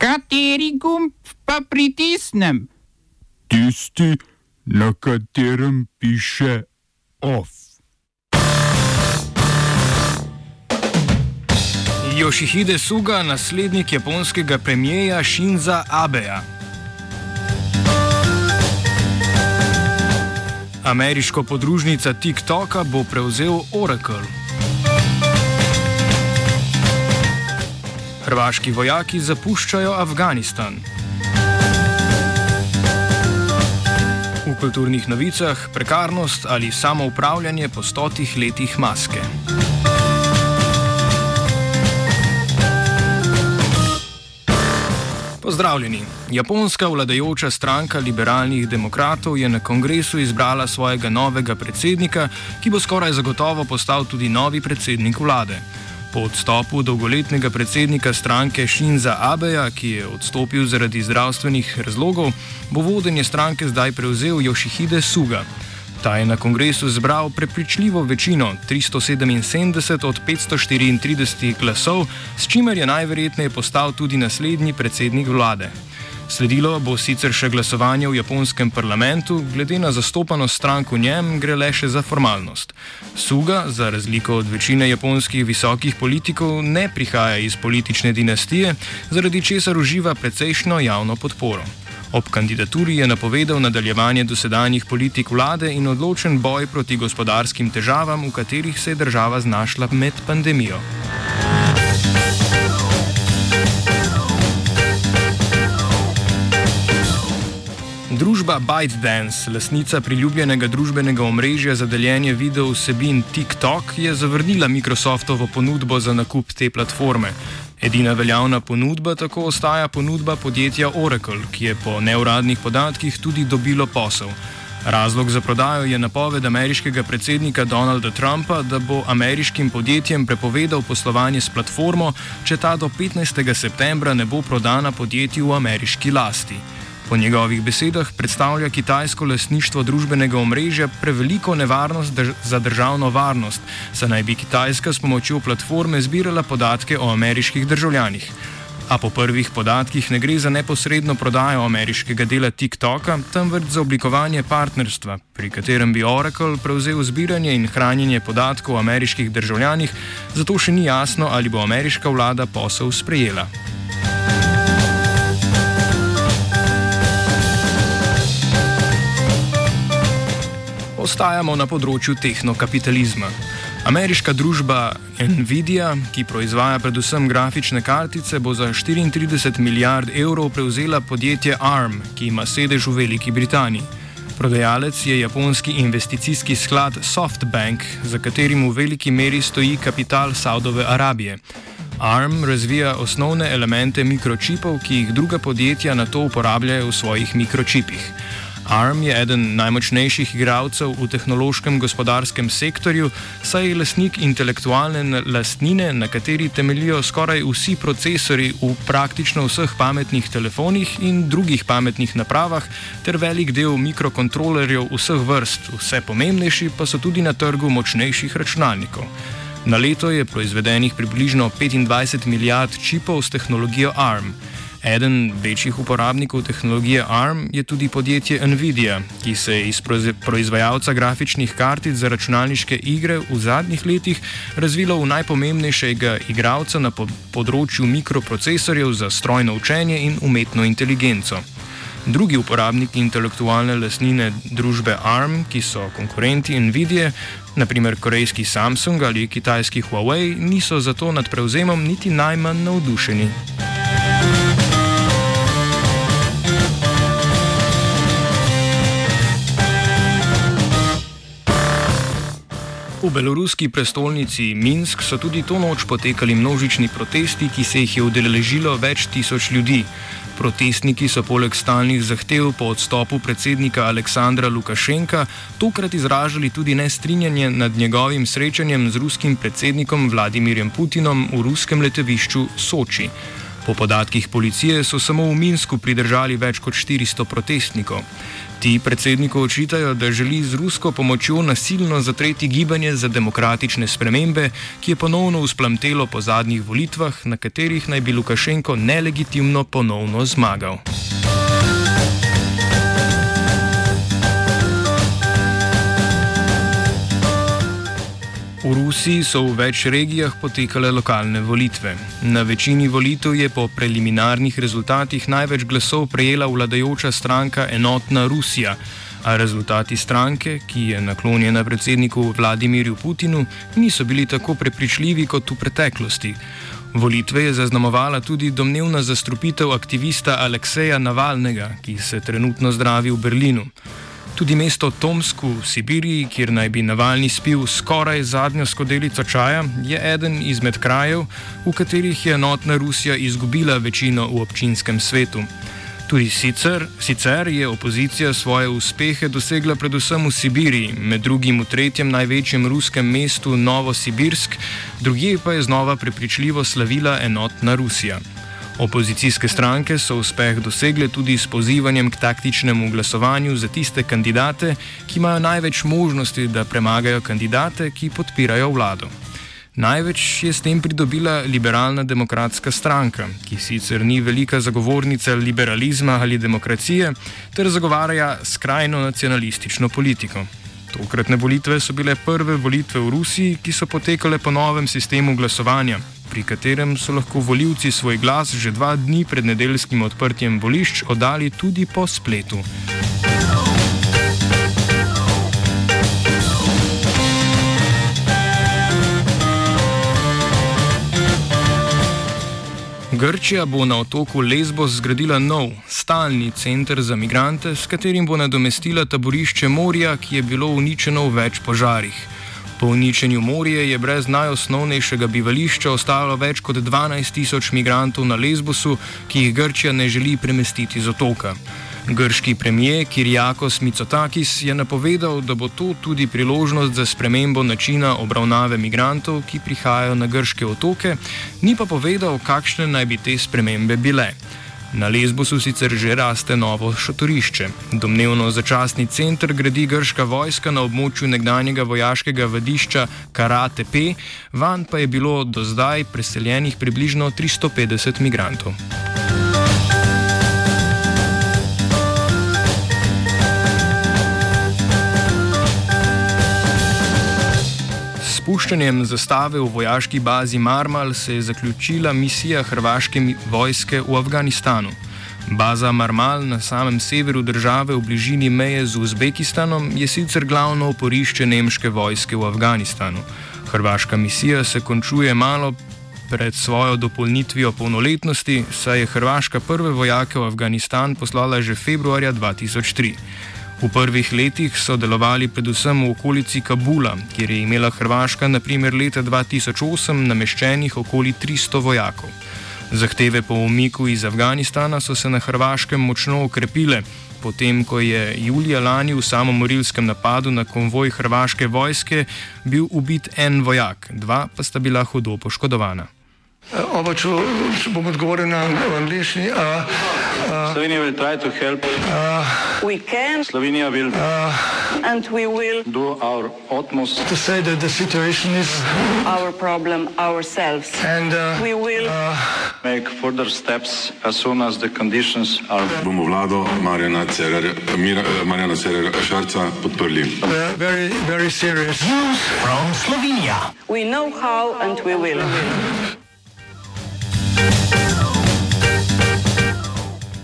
Kateri gumb pa pritisnem? Tisti, na katerem piše OF. Yoshihide Suga, naslednik japonskega premijeja Shinza Abeja. Ameriško podružnica TikToka bo prevzel Oracle. Hrvaški vojaki zapuščajo Afganistan. V kulturnih novicah prekarnost ali samoupravljanje po stotih letih maske. Pozdravljeni. Japonska vladajoča stranka liberalnih demokratov je na kongresu izbrala svojega novega predsednika, ki bo skoraj zagotovo postal tudi novi predsednik vlade. Po odstopu dolgoletnega predsednika stranke Shinza Abeja, ki je odstopil zaradi zdravstvenih razlogov, bo vodenje stranke zdaj prevzel Yoshihide Suga. Ta je na kongresu zbral prepričljivo večino 377 od 534 glasov, s čimer je najverjetneje postal tudi naslednji predsednik vlade. Sledilo bo sicer še glasovanje v japonskem parlamentu, glede na zastopanost strank v njem gre le še za formalnost. Suga, za razliko od večine japonskih visokih politikov, ne prihaja iz politične dinastije, zaradi česar uživa precejšno javno podporo. Ob kandidaturi je napovedal nadaljevanje dosedanjih politik vlade in odločen boj proti gospodarskim težavam, v katerih se je država znašla med pandemijo. Družba ByteDance, lasnica priljubljenega družbenega omrežja za deljenje video vsebin TikTok, je zavrnila Microsoftovo ponudbo za nakup te platforme. Edina veljavna ponudba tako ostaja ponudba podjetja Oracle, ki je po neuradnih podatkih tudi dobilo posel. Razlog za prodajo je napoved ameriškega predsednika Donalda Trumpa, da bo ameriškim podjetjem prepovedal poslovanje s platformo, če ta do 15. septembra ne bo prodana podjetju v ameriški lasti. Po njegovih besedah predstavlja kitajsko lasništvo družbenega omrežja preveliko nevarnost drž za državno varnost, saj naj bi Kitajska s pomočjo platforme zbirala podatke o ameriških državljanih. A po prvih podatkih ne gre za neposredno prodajo ameriškega dela TikToka, temveč za oblikovanje partnerstva, pri katerem bi Oracle prevzel zbiranje in hranjenje podatkov o ameriških državljanih, zato še ni jasno, ali bo ameriška vlada posel sprejela. Ostajamo na področju tehnokapitalizma. Ameriška družba Nvidia, ki proizvaja predvsem grafične kartice, bo za 34 milijard evrov prevzela podjetje ARM, ki ima sedež v Veliki Britaniji. Prodajalec je japonski investicijski sklad SoftBank, za katerim v veliki meri stoji kapital Saudove Arabije. ARM razvija osnovne elemente mikročipov, ki jih druga podjetja na to uporabljajo v svojih mikročipih. ARM je eden najmočnejših igralcev v tehnološkem gospodarskem sektorju, saj je lasnik intelektualne lastnine, na kateri temeljijo skoraj vsi procesori v praktično vseh pametnih telefonih in drugih pametnih napravah, ter velik del mikrokontrolerjev vseh vrst, vse pomembnejši pa so tudi na trgu močnejših računalnikov. Na leto je proizvedenih približno 25 milijard čipov s tehnologijo ARM. Eden večjih uporabnikov tehnologije ARM je tudi podjetje Nvidia, ki se je iz proizvajalca grafičnih kartic za računalniške igre v zadnjih letih razvilo v najpomembnejšega igralca na področju mikroprocesorjev za strojno učenje in umetno inteligenco. Drugi uporabniki intelektualne lasnine družbe ARM, ki so konkurenti Nvidia, naprimer korejski Samsung ali kitajski Huawei, niso zato nad prevzemom niti najmanj navdušeni. V beloruski prestolnici Minsk so tudi to noč potekali množični protesti, ki se jih je udeležilo več tisoč ljudi. Protestniki so poleg stalnih zahtev po odstopu predsednika Aleksandra Lukašenka tokrat izražali tudi nestrinjanje nad njegovim srečanjem z ruskim predsednikom Vladimirjem Putinom v ruskem letovišču Soči. Po podatkih policije so samo v Minsku pridržali več kot 400 protestnikov. Ti predsedniku očitajo, da želi z rusko pomočjo nasilno zatreti gibanje za demokratične spremembe, ki je ponovno usplamtelo po zadnjih volitvah, na katerih naj bi Lukašenko nelegitimno ponovno zmagal. V Rusiji so v več regijah potekale lokalne volitve. Na večini volitev je po preliminarnih rezultatih največ glasov prejela vladajoča stranka Enotna Rusija, a rezultati stranke, ki je naklonjena predsedniku Vladimirju Putinu, niso bili tako prepričljivi kot v preteklosti. Volitve je zaznamovala tudi domnevna zastrupitev aktivista Alekseja Navalnega, ki se trenutno zdravi v Berlinu. Tudi mesto Tomsk v Sibiriji, kjer naj bi Navalni spil skoraj zadnjo skodelico čaja, je eden izmed krajev, v katerih je enotna Rusija izgubila večino v občinskem svetu. Tudi sicer, sicer je opozicija svoje uspehe dosegla predvsem v Sibiriji, med drugim v tretjem največjem ruskem mestu Novosibirsk, drugje pa je znova prepričljivo slavila enotna Rusija. Opozicijske stranke so uspeh dosegle tudi s pozivanjem k taktičnemu glasovanju za tiste kandidate, ki imajo največ možnosti, da premagajo kandidate, ki podpirajo vlado. Največ je s tem pridobila liberalna demokratska stranka, ki sicer ni velika zagovornica liberalizma ali demokracije, ter zagovarja skrajno nacionalistično politiko. Tokratne volitve so bile prve volitve v Rusiji, ki so potekale po novem sistemu glasovanja, pri katerem so lahko voljivci svoj glas že dva dni pred nedeljskim odprtjem volišč oddali tudi po spletu. Grčija bo na otoku Lesbos zgradila nov, stalni center za migrante, s katerim bo nadomestila taborišče morja, ki je bilo uničeno v več požarih. Po uničenju morja je brez najosnovnejšega bivališča ostalo več kot 12 tisoč migrantov na Lesbosu, ki jih Grčija ne želi premestiti z otoka. Grški premijer Kirjakos Mitsotakis je napovedal, da bo to tudi priložnost za spremembo načina obravnave migrantov, ki prihajajo na grške otoke, ni pa povedal, kakšne naj bi te spremembe bile. Na Lesbosu sicer že raste novo šotorišče. Domnevno začasni center gradi grška vojska na območju nekdanjega vojaškega vadišča Karatepe, van pa je bilo do zdaj preseljenih približno 350 migrantov. Spuščanjem zastave v vojaški bazi Marmal se je zaključila misija hrvaške vojske v Afganistanu. Baza Marmal na samem severu države v bližini meje z Uzbekistanom je sicer glavno oporišče nemške vojske v Afganistanu. Hrvaška misija se končuje malo pred svojo dopolnitvijo polnoletnosti, saj je Hrvaška prve vojake v Afganistan poslala že februarja 2003. V prvih letih so delovali predvsem v okolici Kabula, kjer je imela Hrvaška naprimer leta 2008 nameščenih okoli 300 vojakov. Zahteve po umiku iz Afganistana so se na Hrvaškem močno okrepile, potem ko je julija lani v samomorilskem napadu na konvoj hrvaške vojske bil ubit en vojak, dva pa sta bila hudo poškodovana. Oba, če bom odgovoril na angliški. Slovenija bo poskušala pomagati. Slovenija bo naredila naš utmost, da bo rekla, da je situacija naš problem, naš sebe. In bomo naredili nadaljnje korake, as soon as the conditions are. Bomo vlado Marjana Cererja, Marjana Cererja Šarca podprli. Very, very serious. From Slovenija. We know how and we will.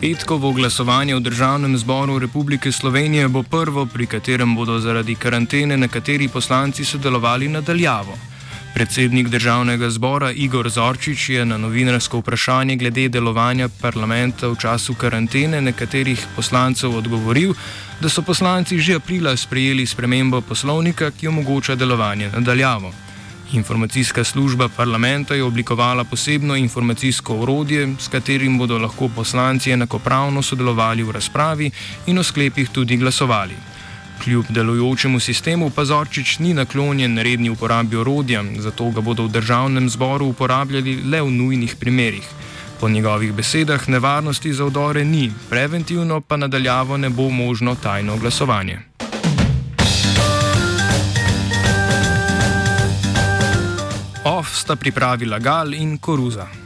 Petkovo glasovanje v Državnem zboru Republike Slovenije bo prvo, pri katerem bodo zaradi karantene nekateri poslanci sodelovali nadaljavo. Predsednik državnega zbora Igor Zorčič je na novinarsko vprašanje glede delovanja parlamenta v času karantene nekaterih poslancev odgovoril, da so poslanci že aprila sprejeli spremembo poslovnika, ki omogoča delovanje nadaljavo. Informacijska služba parlamenta je oblikovala posebno informacijsko orodje, s katerim bodo lahko poslanci enakopravno sodelovali v razpravi in o sklepih tudi glasovali. Kljub delujočemu sistemu pa Zorčič ni naklonjen redni uporabi orodja, zato ga bodo v državnem zboru uporabljali le v nujnih primerih. Po njegovih besedah nevarnosti za vdore ni, preventivno pa nadaljavo ne bo možno tajno glasovanje. OF sta pripravila Gal in Koruza.